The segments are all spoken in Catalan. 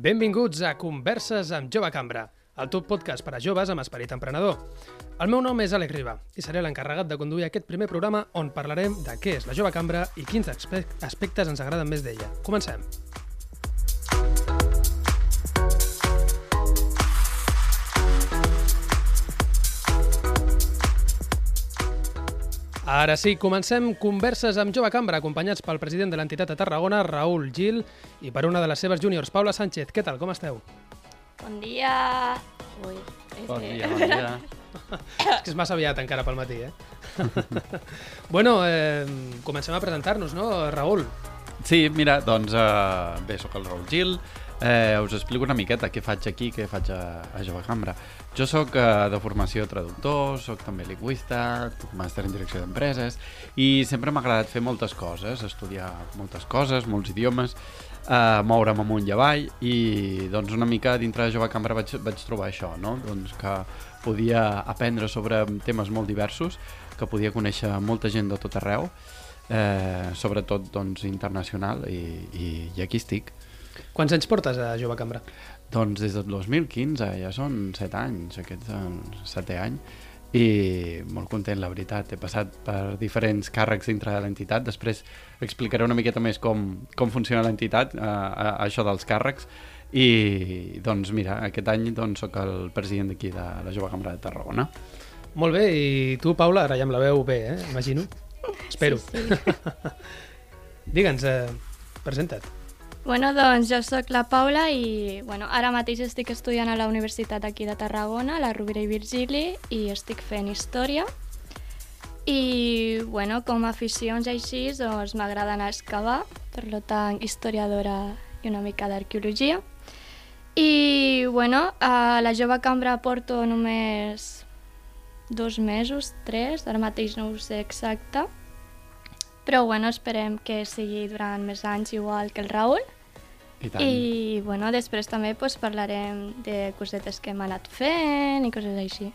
Benvinguts a Converses amb Jove Cambra, el teu podcast per a joves amb esperit emprenedor. El meu nom és Àlex Riba i seré l'encarregat de conduir aquest primer programa on parlarem de què és la Jove Cambra i quins aspe- aspectes ens agraden més d'ella. Comencem. Ara sí, comencem converses amb Jove Cambra, acompanyats pel president de l'entitat de Tarragona, Raül Gil, i per una de les seves júniors, Paula Sánchez. Què tal, com esteu? Bon dia! Ui, és Bon que- dia, bon dia. És que és massa aviat encara pel matí, eh? bueno, eh, comencem a presentar-nos, no, Raül? Sí, mira, doncs uh, bé, sóc el Raül Gil, eh, us explico una miqueta què faig aquí, què faig a, a Jove Cambra. Jo sóc uh, de formació traductor, sóc també lingüista, tinc màster en direcció d'empreses i sempre m'ha agradat fer moltes coses, estudiar moltes coses, molts idiomes, uh, moure'm amunt i avall i doncs una mica dintre de Jove Cambra vaig, vaig trobar això, no? doncs que podia aprendre sobre temes molt diversos, que podia conèixer molta gent de tot arreu, eh, sobretot doncs, internacional i, i, i aquí estic. Quants anys portes a Jove Cambra? Doncs des del 2015, ja són 7 anys, aquest és el setè any, i molt content, la veritat. He passat per diferents càrrecs dintre de l'entitat, després explicaré una miqueta més com, com funciona l'entitat, eh, a- això dels càrrecs, i doncs mira, aquest any doncs, sóc el president d'aquí de la Jove Cambra de Tarragona. Molt bé, i tu, Paula, ara ja em la veu bé, eh? Imagino. Espero. Sí, sí. Digue'ns, eh, presenta't. Bueno, doncs jo sóc la Paula i bueno, ara mateix estic estudiant a la Universitat aquí de Tarragona, a la Rovira i Virgili, i estic fent història. I, bueno, com a aficions així, doncs m'agrada anar a excavar, per tant, historiadora i una mica d'arqueologia. I, bueno, a la jove cambra porto només dos mesos, tres, ara mateix no ho sé exacte, però, bueno, esperem que sigui durant més anys igual que el Raül. I tant. I, bueno, després també pues, parlarem de cosetes que hem anat fent i coses així.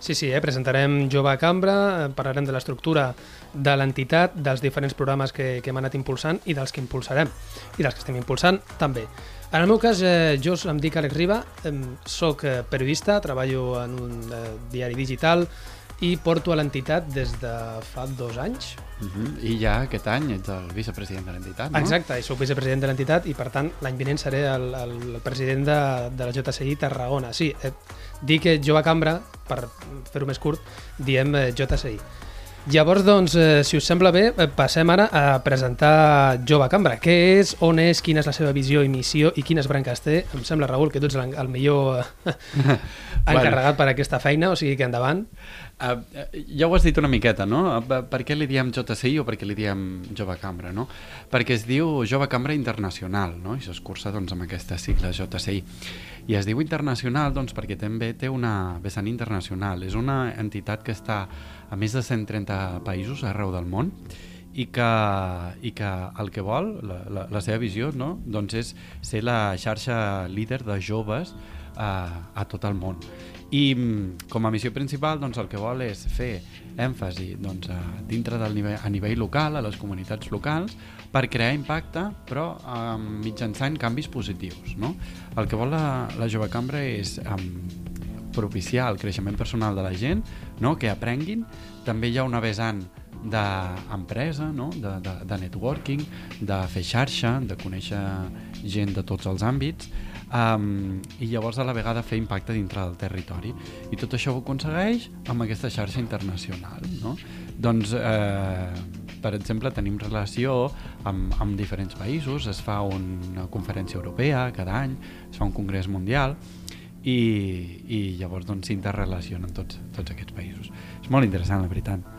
Sí, sí, eh? presentarem Jove Cambra, eh, parlarem de l'estructura de l'entitat, dels diferents programes que, que hem anat impulsant i dels que impulsarem, i dels que estem impulsant també. En el meu cas, eh, jo em dic Àlex Riba, eh, soc eh, periodista, treballo en un eh, diari digital i porto a l'entitat des de fa dos anys. Uh -huh. I ja aquest any ets el vicepresident de l'entitat, no? Exacte, i soc vicepresident de l'entitat i per tant l'any vinent seré el, el, el president de, de la JCI Tarragona. Sí, eh, dic que Jove Cambra, per fer-ho més curt, diem eh, JCI. Llavors, doncs, eh, si us sembla bé, eh, passem ara a presentar Jove Cambra. Què és, on és, quina és la seva visió i missió i quines branques té? Em sembla, Raül, que tu ets el, millor eh, encarregat per aquesta feina, o sigui que endavant. Uh, ja ho has dit una miqueta, no? Per què li diem JCI o per què li diem Jove Cambra, no? Perquè es diu Jove Cambra Internacional, no? I s'escurça doncs, amb aquesta sigla JCI. I es diu internacional doncs, perquè també té una vessant internacional. És una entitat que està a més de 130 països arreu del món i que, i que el que vol, la, la, la seva visió, no? doncs és ser la xarxa líder de joves a, a tot el món. I mm, com a missió principal doncs, el que vol és fer èmfasi doncs, a, dintre del nivell, a nivell local, a les comunitats locals, per crear impacte, però eh, mitjançant canvis positius. No? El que vol la, la jove cambra és eh, propiciar el creixement personal de la gent, no? que aprenguin. També hi ha una vessant d'empresa, no? de, de, de networking, de fer xarxa, de conèixer gent de tots els àmbits, um, i llavors a la vegada fer impacte dintre del territori. I tot això ho aconsegueix amb aquesta xarxa internacional. No? Doncs, eh, per exemple, tenim relació amb, amb diferents països, es fa una conferència europea cada any, es fa un congrés mundial, i, i llavors doncs s'interrelacionen tots, tots aquests països. És molt interessant, la veritat.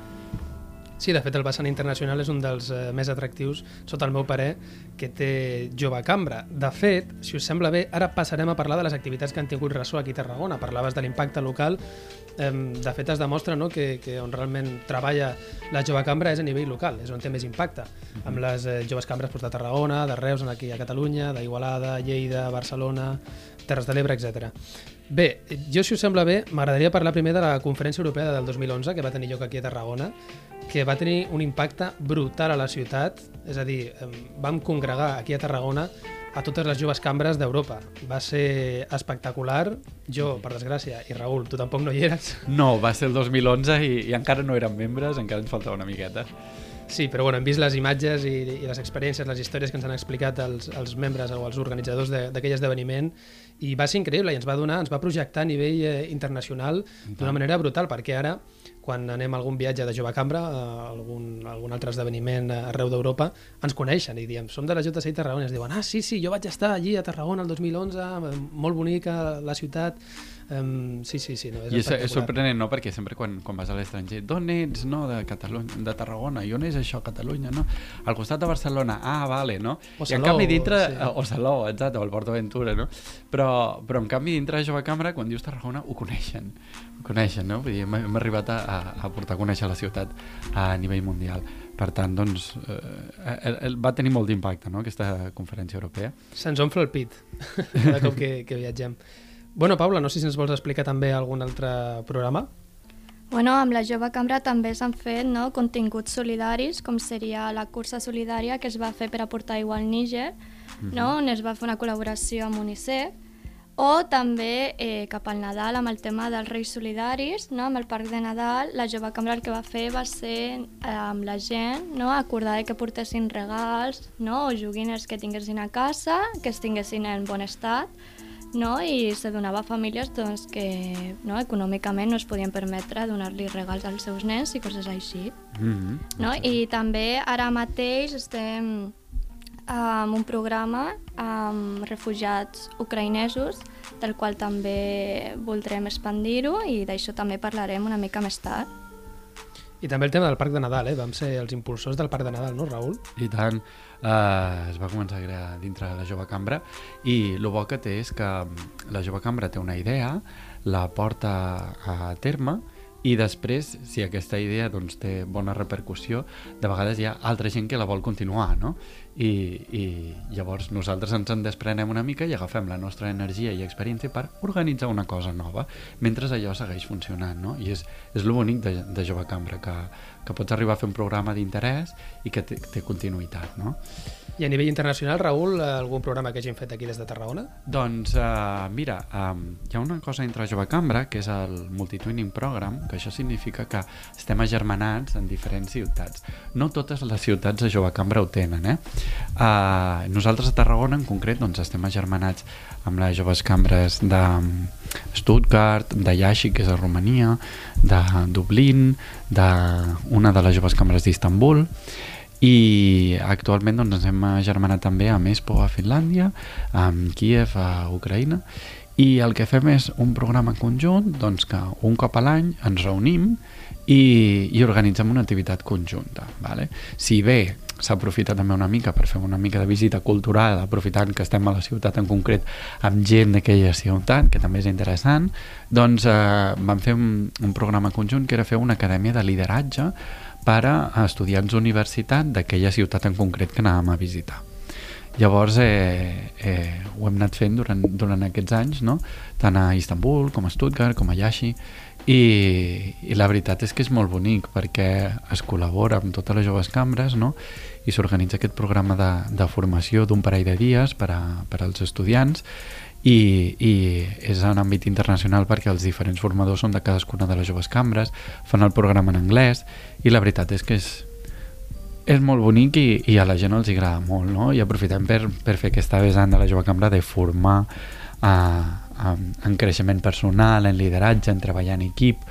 Sí, de fet el vessant internacional és un dels eh, més atractius, sota el meu parer, que té Jove Cambra. De fet, si us sembla bé, ara passarem a parlar de les activitats que han tingut ressò aquí a Tarragona. Parlaves de l'impacte local. Eh, de fet, es demostra no, que, que on realment treballa la Jove Cambra és a nivell local, és on té més impacte. Amb les eh, Joves Cambres doncs, de Tarragona, de Reus, aquí a Catalunya, d'Igualada, Lleida, Barcelona, Terres de l'Ebre, etc. Bé, jo, si us sembla bé, m'agradaria parlar primer de la Conferència Europea del 2011, que va tenir lloc aquí a Tarragona, que va tenir un impacte brutal a la ciutat, és a dir, vam congregar aquí a Tarragona a totes les joves cambres d'Europa. Va ser espectacular. Jo, per desgràcia, i Raül, tu tampoc no hi eres. No, va ser el 2011 i, i encara no érem membres, encara ens faltava una miqueta. Sí, però bueno, hem vist les imatges i, i les experiències, les històries que ens han explicat els, els membres o els organitzadors d'aquell esdeveniment i va ser increïble i ens va donar, ens va projectar a nivell eh, internacional d'una manera brutal, perquè ara quan anem a algun viatge de jove cambra, a algun, algun altre esdeveniment arreu d'Europa, ens coneixen i diem, som de la JCI Tarragona, i ens diuen, ah, sí, sí, jo vaig estar allí a Tarragona el 2011, molt bonica la ciutat, Um, sí, sí, sí. No, és I és, és sorprenent, no? Perquè sempre quan, quan vas a l'estranger, d'on ets, no? De Catalunya, de Tarragona, i on és això, Catalunya, no? Al costat de Barcelona, ah, vale, no? O Salou, I en canvi dintre, sí. o Salou, exacte, o el Port Aventura, no? Però, però en canvi dintre de Jove Cambra, quan dius Tarragona, ho coneixen, ho coneixen, no? Vull dir, hem, hem arribat a, a portar a conèixer la ciutat a nivell mundial. Per tant, doncs, eh, va tenir molt d'impacte, no?, aquesta conferència europea. Se'ns omple el pit cada cop que, que viatgem. Bueno, Paula, no sé si ens vols explicar també algun altre programa. Bueno, amb la Jove Cambra també s'han fet no, continguts solidaris, com seria la cursa solidària que es va fer per aportar aigua al Níger, mm -hmm. no, on es va fer una col·laboració amb UNICEF, o també eh, cap al Nadal amb el tema dels Reis Solidaris, no? amb el Parc de Nadal, la Jove Cambra el que va fer va ser eh, amb la gent no? acordar que portessin regals no? o joguines que tinguessin a casa, que estiguessin en bon estat, no? i se donava a famílies doncs, que no, econòmicament no es podien permetre donar-li regals als seus nens i coses així. Mm -hmm. no? I també ara mateix estem amb un programa amb refugiats ucraïnesos, del qual també voldrem expandir-ho i d'això també parlarem una mica més tard. I també el tema del Parc de Nadal, eh? Vam ser els impulsors del Parc de Nadal, no, Raül? I tant. Uh, es va començar a crear dintre la Jove Cambra i el bo que té és que la Jove Cambra té una idea, la porta a terme i després, si aquesta idea doncs, té bona repercussió, de vegades hi ha altra gent que la vol continuar, no? I, i llavors nosaltres ens en desprenem una mica i agafem la nostra energia i experiència per organitzar una cosa nova, mentre allò segueix funcionant, no? I és, és el bonic de, de Jove Cambra, que, que pots arribar a fer un programa d'interès i que té, té continuïtat, no? I a nivell internacional, Raül, algun programa que hagin fet aquí des de Tarragona? Doncs, uh, mira, um, hi ha una cosa entre Jove Cambra, que és el Multitwinning Program, que això significa que estem agermanats en diferents ciutats. No totes les ciutats de Jove Cambra ho tenen, eh? Uh, nosaltres a Tarragona, en concret, doncs estem agermanats amb les Joves Cambres de Stuttgart, de Iași, que és a Romania, de Dublín, d'una de les Joves Cambres d'Istanbul, i actualment doncs, ens hem germanat també amb Espo a Finlàndia, amb Kiev a Ucraïna i el que fem és un programa conjunt doncs, que un cop a l'any ens reunim i, i organitzem una activitat conjunta. Vale? Si bé s'aprofita també una mica per fer una mica de visita cultural, aprofitant que estem a la ciutat en concret amb gent d'aquella ciutat, que també és interessant, doncs eh, vam fer un, un programa conjunt que era fer una acadèmia de lideratge per a estudiants d'universitat d'aquella ciutat en concret que anàvem a visitar. Llavors eh, eh, ho hem anat fent durant, durant aquests anys, no? tant a Istanbul com a Stuttgart com a Yashi i, i la veritat és que és molt bonic perquè es col·labora amb totes les joves cambres no? i s'organitza aquest programa de, de formació d'un parell de dies per, a, per als estudiants i, i és en àmbit internacional perquè els diferents formadors són de cadascuna de les joves cambres, fan el programa en anglès i la veritat és que és, és molt bonic i, i a la gent els agrada molt no? i aprofitem per, per fer aquesta vessant de la jove cambra de formar a, en creixement personal, en lideratge, en treballar en equip,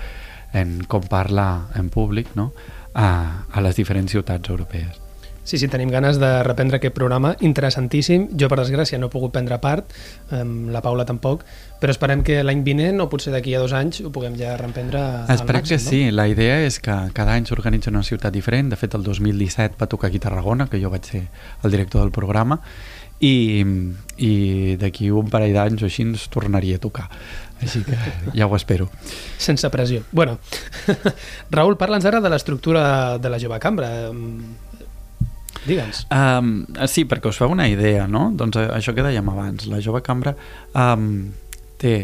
en com parlar en públic no? a, a les diferents ciutats europees. Sí, sí, tenim ganes de reprendre aquest programa, interessantíssim. Jo, per desgràcia, no he pogut prendre part, um, la Paula tampoc, però esperem que l'any vinent, o potser d'aquí a dos anys, ho puguem ja reprendre Esperem màxim, que sí. No? La idea és que cada any s'organitza una ciutat diferent. De fet, el 2017 va tocar aquí a Tarragona, que jo vaig ser el director del programa, i, i d'aquí un parell d'anys o així ens tornaria a tocar així que ja ho espero sense pressió bueno, Raül, parla'ns ara de l'estructura de la jove cambra Digue'ns. Um, sí, perquè us feu una idea, no? Doncs eh, això que dèiem abans, la jove cambra um, té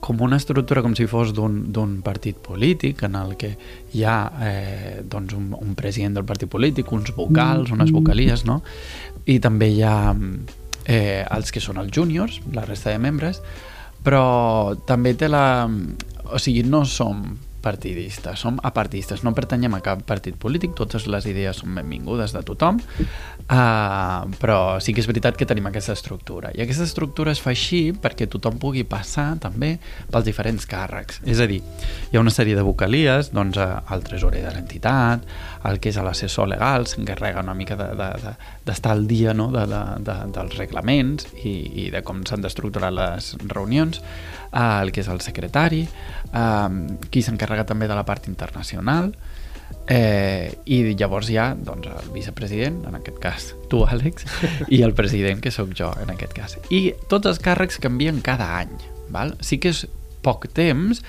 com una estructura com si fos d'un partit polític en el que hi ha eh, doncs un, un president del partit polític, uns vocals, unes vocalies, no? I també hi ha eh, els que són els júniors, la resta de membres, però també té la... O sigui, no som partidistes, som apartistes, no pertanyem a cap partit polític, totes les idees són benvingudes de tothom, uh, però sí que és veritat que tenim aquesta estructura. I aquesta estructura es fa així perquè tothom pugui passar també pels diferents càrrecs. És a dir, hi ha una sèrie de vocalies, doncs el tresorer de l'entitat, el que és l'assessor legal, s'encarrega una mica d'estar de, de, al dia no? de, de, de, dels reglaments i, i de com s'han d'estructurar les reunions, uh, el que és el secretari, uh, qui s'encarrega també de la part internacional, Eh, I llavors hi ha doncs, el vicepresident, en aquest cas tu, Àlex, i el president, que sóc jo, en aquest cas. I tots els càrrecs canvien cada any. Val? Sí que és poc temps,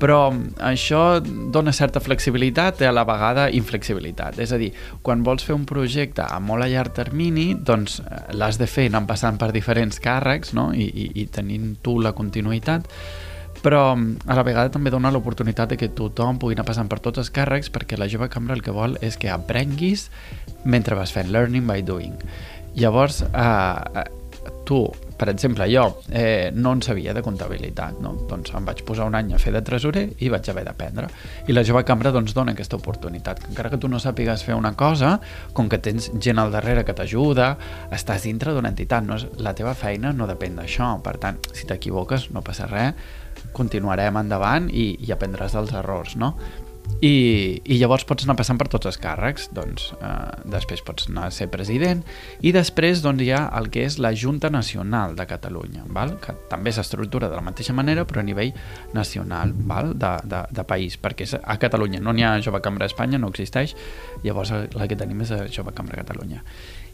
però això dona certa flexibilitat i a la vegada inflexibilitat. És a dir, quan vols fer un projecte a molt a llarg termini, doncs eh, l'has de fer anant passant per diferents càrrecs no? I, i, i tenint tu la continuïtat, però a la vegada també dona l'oportunitat de que tothom pugui anar passant per tots els càrrecs perquè la jove cambra el que vol és que aprenguis mentre vas fent learning by doing. Llavors, eh, eh tu per exemple, jo eh, no en sabia de comptabilitat, no? doncs em vaig posar un any a fer de tresorer i vaig haver d'aprendre. I la jove cambra doncs, dona aquesta oportunitat. Encara que tu no sàpigues fer una cosa, com que tens gent al darrere que t'ajuda, estàs dintre d'una entitat, no és, la teva feina no depèn d'això. Per tant, si t'equivoques, no passa res, continuarem endavant i, i aprendràs dels errors, no? I, i llavors pots anar passant per tots els càrrecs doncs eh, després pots anar a ser president i després doncs, hi ha el que és la Junta Nacional de Catalunya val? que també s'estructura de la mateixa manera però a nivell nacional val? De, de, de país, perquè a Catalunya no n'hi ha Jove Cambra a Espanya, no existeix llavors la que tenim és Jove Cambra Catalunya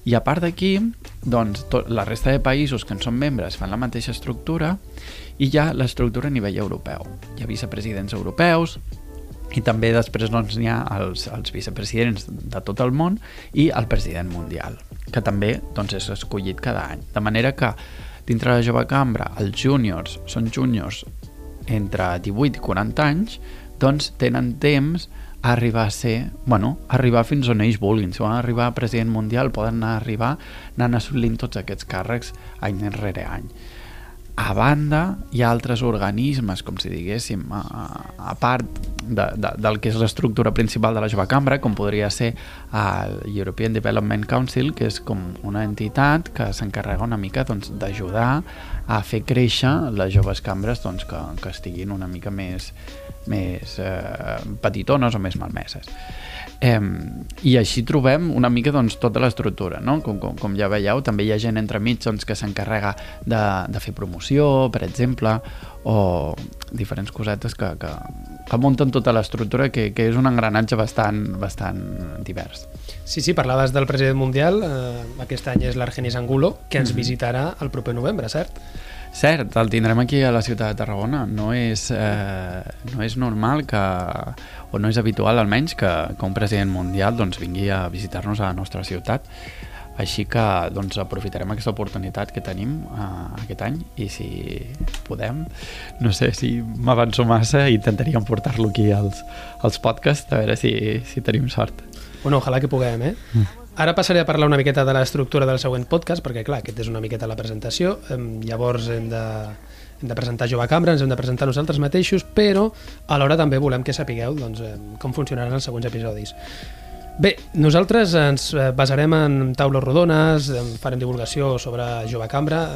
i a part d'aquí, doncs, tot, la resta de països que en són membres fan la mateixa estructura i hi ha l'estructura a nivell europeu. Hi ha vicepresidents europeus, i també després doncs, hi ha els, els vicepresidents de tot el món i el president mundial, que també doncs, és escollit cada any. De manera que dintre la jove cambra els júniors són júniors entre 18 i 40 anys, doncs tenen temps a arribar a ser, bueno, arribar fins on ells vulguin. Si volen arribar a president mundial, poden anar a arribar anant assolint tots aquests càrrecs any rere any. A banda, hi ha altres organismes, com si diguéssim, a, a part de, de, del que és l'estructura principal de la jove cambra, com podria ser el European Development Council, que és com una entitat que s'encarrega una mica d'ajudar doncs, a fer créixer les joves cambres doncs, que, que estiguin una mica més, més eh, petitones o més malmeses. Eh, I així trobem una mica doncs, tota l'estructura, no? com, com, com ja veieu, també hi ha gent entremig doncs, que s'encarrega de, de fer promoció, per exemple, o diferents cosetes que, que, que munten tota l'estructura, que, que és un engranatge bastant, bastant divers. Sí, sí, parlaves del president mundial, eh, aquest any és l'Argenis Angulo, que ens mm -hmm. visitarà el proper novembre, cert? Cert, el tindrem aquí a la ciutat de Tarragona. No és, eh, no és normal que, o no és habitual almenys, que, que un president mundial doncs, vingui a visitar-nos a la nostra ciutat. Així que doncs, aprofitarem aquesta oportunitat que tenim uh, aquest any i si podem, no sé si m'avanço massa, intentaríem portar-lo aquí als, als podcasts, a veure si, si tenim sort. Bueno, ojalà que puguem, eh? Mm. Ara passaré a parlar una miqueta de l'estructura del següent podcast, perquè clar, aquest és una miqueta la presentació, llavors hem de, hem de presentar Jove Cambra, ens hem de presentar nosaltres mateixos, però alhora també volem que sapigueu doncs, com funcionaran els següents episodis. Bé, nosaltres ens basarem en taules rodones, farem divulgació sobre Jove Cambra,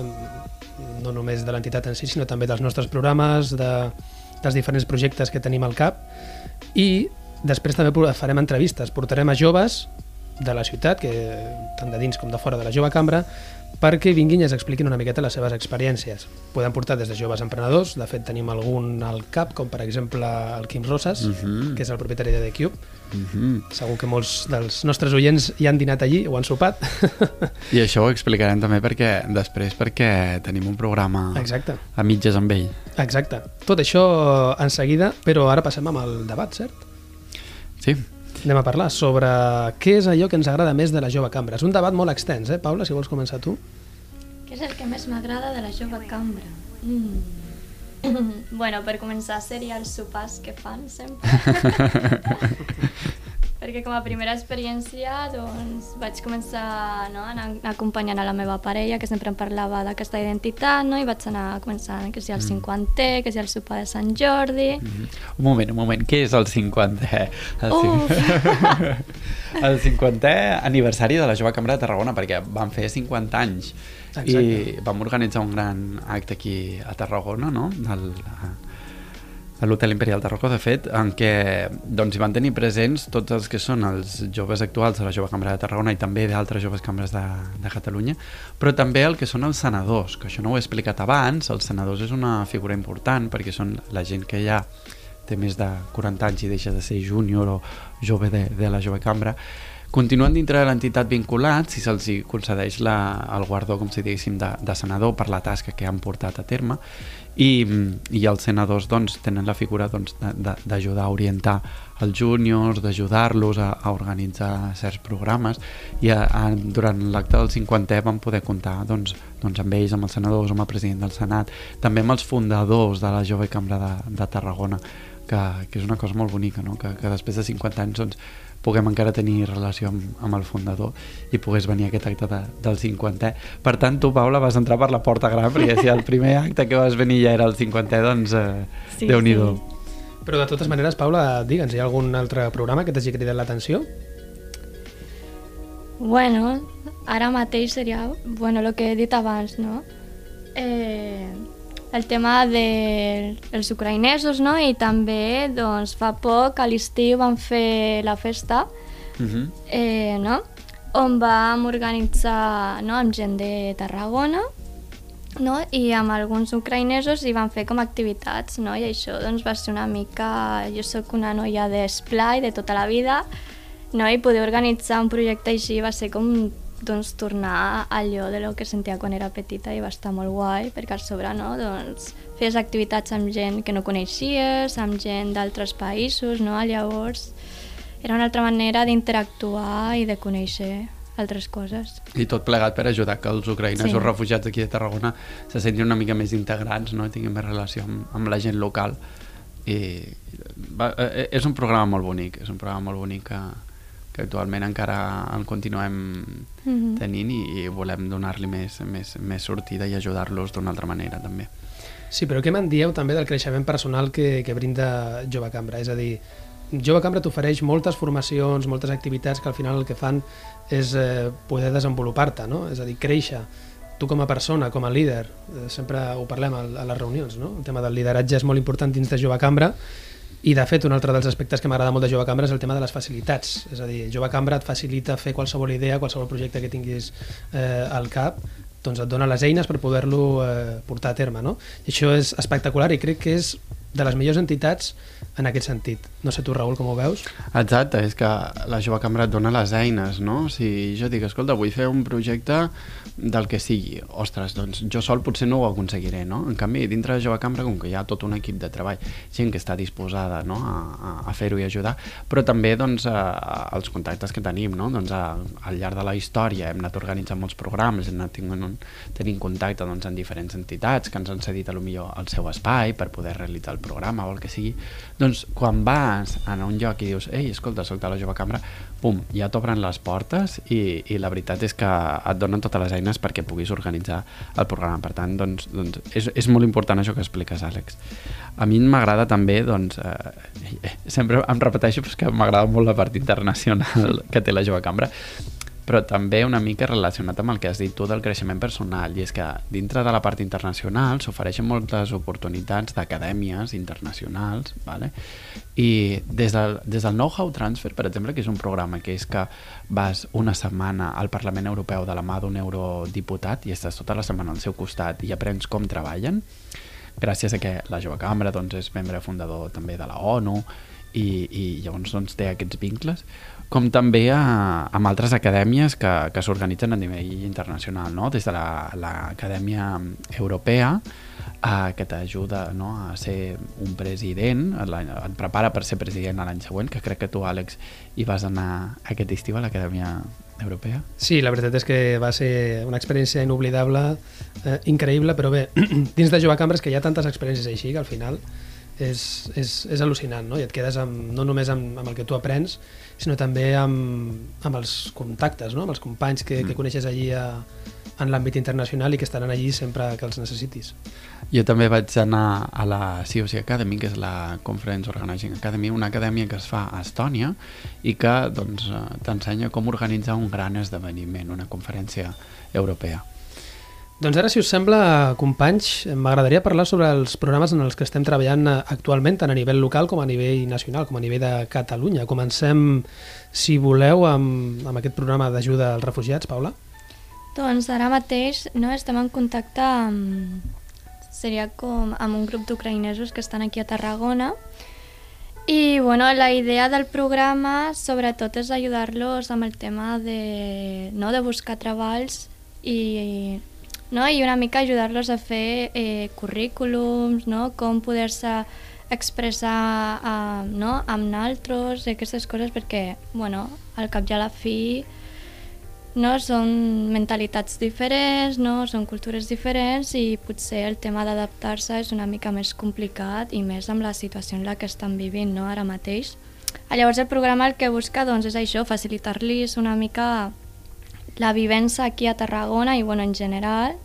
no només de l'entitat en si, sinó també dels nostres programes, de, dels diferents projectes que tenim al cap, i després també farem entrevistes, portarem a joves de la ciutat, que tant de dins com de fora de la jove cambra, perquè vinguin i ens expliquin una miqueta les seves experiències. Podem portar des de joves emprenedors, de fet tenim algun al cap, com per exemple el Quim Rosas, uh Mhm. -huh. que és el propietari de The Cube. Mm -hmm. Segur que molts dels nostres oients hi han dinat allí o han sopat. I això ho explicarem també perquè després perquè tenim un programa Exacte. a mitges amb ell. Exacte. Tot això en seguida, però ara passem amb el debat, cert? Sí, Anem a parlar sobre què és allò que ens agrada més de la jove cambra. És un debat molt extens, eh, Paula? Si vols començar tu. Què és el que més m'agrada de la jove cambra? Mm. bueno, per començar seria els sopars que fan sempre. Perquè com a primera experiència doncs, vaig començar no, a anar acompanyant a la meva parella, que sempre em parlava d'aquesta identitat, no? i vaig anar començant que si el 50è, que si el sopar de Sant Jordi... Mm. Un moment, un moment, què és el 50è? El, Uf. el 50è aniversari de la Jove Cambra de Tarragona, perquè van fer 50 anys Exacte. i vam organitzar un gran acte aquí a Tarragona, no? Del, l'Hotel Imperial de Rocco, de fet, en què doncs, hi van tenir presents tots els que són els joves actuals de la Jove Cambra de Tarragona i també d'altres joves cambres de, de Catalunya, però també el que són els senadors, que això no ho he explicat abans, els senadors és una figura important perquè són la gent que ja té més de 40 anys i deixa de ser júnior o jove de, de la Jove Cambra, continuen dintre de l'entitat vinculats si se'ls concedeix la, el guardó, com si diguéssim, de, de senador per la tasca que han portat a terme i, i els senadors doncs, tenen la figura doncs, de- d'ajudar a orientar els júniors, d'ajudar-los a, a organitzar certs programes i a, a, durant l'acte del 50è vam poder comptar doncs, doncs amb ells, amb els senadors, amb el president del Senat, també amb els fundadors de la Jove Cambra de, de Tarragona que, que és una cosa molt bonica, no? que, que després de 50 anys doncs, puguem encara tenir relació amb, amb el fundador i pogués venir aquest acte de, del 50è. Per tant, tu, Paula, vas entrar per la porta gran, perquè si el primer acte que vas venir ja era el 50è, doncs eh, Sí, Déu-n'hi-do. sí. Però de totes maneres, Paula, digue'ns, hi ha algun altre programa que t'hagi cridat l'atenció? Bueno, ara mateix seria, bueno, el que he dit abans, no? Eh, el tema dels de, els ucraïnesos, no? I també, doncs, fa poc, a l'estiu van fer la festa, Uh -huh. eh, no? On vam organitzar, no?, amb gent de Tarragona, no? i amb alguns ucraïnesos i van fer com activitats, no? i això doncs, va ser una mica... Jo sóc una noia d'esplai de tota la vida, no? i poder organitzar un projecte així va ser com doncs, tornar allò de lo que sentia quan era petita i va estar molt guai, perquè al sobre no? doncs, fes activitats amb gent que no coneixies, amb gent d'altres països, no? llavors era una altra manera d'interactuar i de conèixer altres coses. I tot plegat per ajudar que els ucraïnesos Sí. refugiats aquí a Tarragona se sentin una mica més integrats, no? I tinguin més relació amb, amb la gent local. I va, eh, és un programa molt bonic, és un programa molt bonic que, que actualment encara el continuem Mhm. tenint i, i volem donar-li més, més, més sortida i ajudar-los d'una altra manera també. Sí, però què me'n dieu també del creixement personal que, que brinda Jove Cambra? És a dir, Jove Cambra t'ofereix moltes formacions, moltes activitats que al final el que fan és eh, poder desenvolupar-te, no? És a dir, créixer. Tu com a persona, com a líder, eh, sempre ho parlem a, a les reunions, no? El tema del lideratge és molt important dins de Jove Cambra i de fet un altre dels aspectes que m'agrada molt de Jove Cambra és el tema de les facilitats. És a dir, Jove Cambra et facilita fer qualsevol idea, qualsevol projecte que tinguis eh, al cap, doncs et dona les eines per poder-lo eh, portar a terme. No? I això és espectacular i crec que és de les millors entitats en aquest sentit. No sé tu, Raül, com ho veus? Exacte, és que la jove cambra et dona les eines, no? Si jo dic, escolta, vull fer un projecte del que sigui, ostres, doncs jo sol potser no ho aconseguiré, no? En canvi, dintre de jove cambra, com que hi ha tot un equip de treball, gent que està disposada no? a, a fer-ho i ajudar, però també doncs, a, a, els contactes que tenim, no? Doncs a, al llarg de la història hem anat organitzant molts programes, hem anat tenint, un, tenint contacte doncs, amb diferents entitats que ens han cedit a lo millor el seu espai per poder realitzar el programa o el que sigui, doncs quan vas a un lloc i dius ei, escolta, soc de la jove cambra, pum, ja t'obren les portes i, i la veritat és que et donen totes les eines perquè puguis organitzar el programa. Per tant, doncs, doncs és, és molt important això que expliques, Àlex. A mi m'agrada també, doncs, eh, sempre em repeteixo però que m'agrada molt la part internacional que té la jove cambra, però també una mica relacionat amb el que has dit tu del creixement personal, i és que dintre de la part internacional s'ofereixen moltes oportunitats d'acadèmies internacionals, vale? i des del, des del Know-how Transfer, per exemple, que és un programa que és que vas una setmana al Parlament Europeu de la mà d'un eurodiputat i estàs tota la setmana al seu costat i aprens com treballen, gràcies a que la Jove Cambra doncs, és membre fundador també de la ONU i, i llavors doncs, té aquests vincles, com també a, amb altres acadèmies que, que s'organitzen a nivell internacional, no? des de l'Acadèmia la, Europea, eh, que t'ajuda no? a ser un president, et prepara per ser president l'any següent, que crec que tu, Àlex, hi vas anar aquest estiu a l'Acadèmia Europea. Sí, la veritat és que va ser una experiència inoblidable, eh, increïble, però bé, dins de Jove Cambres que hi ha tantes experiències així que al final és, és, és al·lucinant, no? I et quedes amb, no només amb, amb el que tu aprens, sinó també amb, amb els contactes, no? amb els companys que, mm. que coneixes allí a, en l'àmbit internacional i que estaran allí sempre que els necessitis. Jo també vaig anar a la COC Academy, que és la Conference Organizing Academy, una acadèmia que es fa a Estònia i que doncs, t'ensenya com organitzar un gran esdeveniment, una conferència europea. Doncs ara, si us sembla, companys, m'agradaria parlar sobre els programes en els que estem treballant actualment, tant a nivell local com a nivell nacional, com a nivell de Catalunya. Comencem, si voleu, amb, amb aquest programa d'ajuda als refugiats, Paula. Doncs ara mateix no, estem en contacte amb, seria com amb un grup d'ucraïnesos que estan aquí a Tarragona i bueno, la idea del programa sobretot és ajudar-los amb el tema de, no, de buscar treballs i no? i una mica ajudar-los a fer eh, currículums, no? com poder-se expressar uh, no? amb naltros, aquestes coses, perquè bueno, al cap i a la fi no? són mentalitats diferents, no? són cultures diferents i potser el tema d'adaptar-se és una mica més complicat i més amb la situació en la que estan vivint no? ara mateix. Llavors el programa el que busca doncs, és això, facilitar-los una mica la vivència aquí a Tarragona i bueno, en general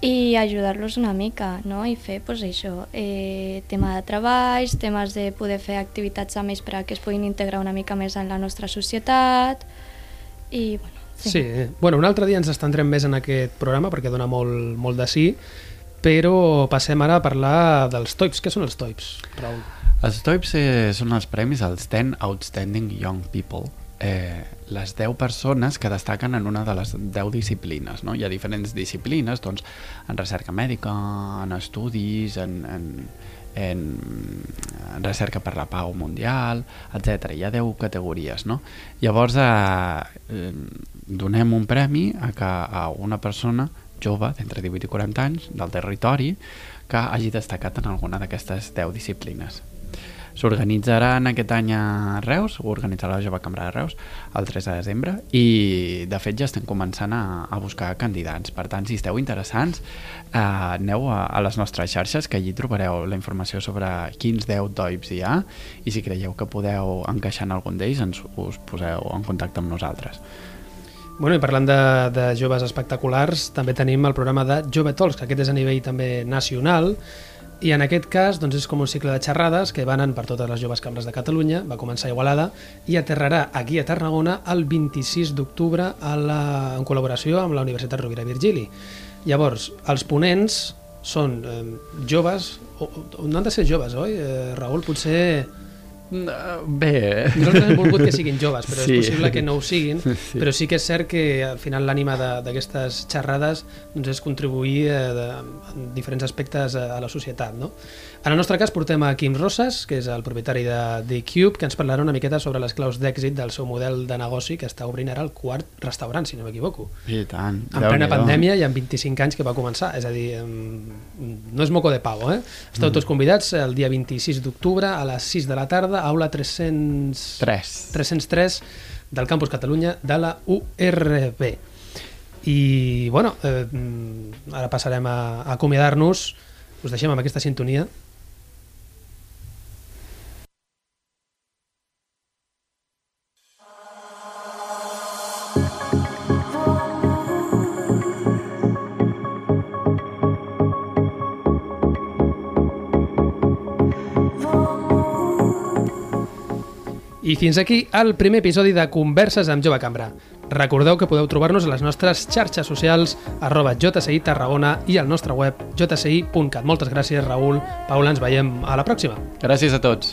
i ajudar-los una mica no? i fer pues, això, eh, tema de treballs, temes de poder fer activitats amb ells per que es puguin integrar una mica més en la nostra societat i bueno, sí. sí. Bueno, un altre dia ens estendrem més en aquest programa perquè dona molt, molt de sí però passem ara a parlar dels TOIPs. Què són els TOIPs, Raül? Els TOIPs eh, són els premis als 10 Outstanding Young People eh, les 10 persones que destaquen en una de les 10 disciplines. No? Hi ha diferents disciplines, doncs, en recerca mèdica, en estudis, en, en, en, en recerca per la pau mundial, etc. Hi ha 10 categories. No? Llavors, eh, donem un premi a, que, a una persona jove d'entre 18 i 40 anys del territori que hagi destacat en alguna d'aquestes 10 disciplines. S'organitzaran aquest any a Reus, ho organitzarà la Jove Cambra de Reus el 3 de desembre i de fet ja estem començant a, a buscar candidats. Per tant, si esteu interessants, eh, aneu a, a les nostres xarxes que allí trobareu la informació sobre quins 10 DOIPs hi ha i si creieu que podeu encaixar en algun d'ells ens us poseu en contacte amb nosaltres. Bueno, i parlant de, de joves espectaculars, també tenim el programa de Jove Talks, que aquest és a nivell també nacional, i en aquest cas doncs, és com un cicle de xerrades que van per totes les joves cambres de Catalunya, va començar a Igualada i aterrarà aquí a Tarragona el 26 d'octubre en col·laboració amb la Universitat Rovira Virgili. Llavors, els ponents són eh, joves, o, o, no han de ser joves, oi? Eh, Raül, potser Bé... Nosaltres hem volgut que siguin joves, però sí. és possible que no ho siguin, sí. però sí que és cert que al final l'ànima d'aquestes xerrades doncs, és contribuir eh, de, en diferents aspectes a, a la societat. No? En el nostre cas portem a Quim Rosas, que és el propietari de The Cube, que ens parlarà una miqueta sobre les claus d'èxit del seu model de negoci que està obrint ara el quart restaurant, si no m'equivoco. I tant. En plena pandèmia i amb 25 anys que va començar, és a dir, no és moco de pavo, eh? Esteu mm. tots convidats el dia 26 d'octubre a les 6 de la tarda, aula 300... 3. 303 del Campus Catalunya de la URB. I, bueno, eh, ara passarem a, a acomiadar-nos. Us deixem amb aquesta sintonia fins aquí el primer episodi de Converses amb Jove Cambra. Recordeu que podeu trobar-nos a les nostres xarxes socials arroba JSI Tarragona i al nostre web jsi.cat. Moltes gràcies, Raül. Paula, ens veiem a la pròxima. Gràcies a tots.